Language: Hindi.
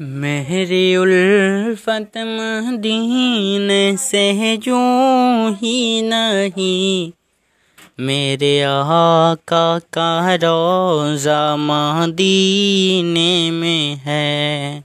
मेरी उल्फत मदीन से जो ही नहीं। मेरे आका का रोज़ा मदीने में है।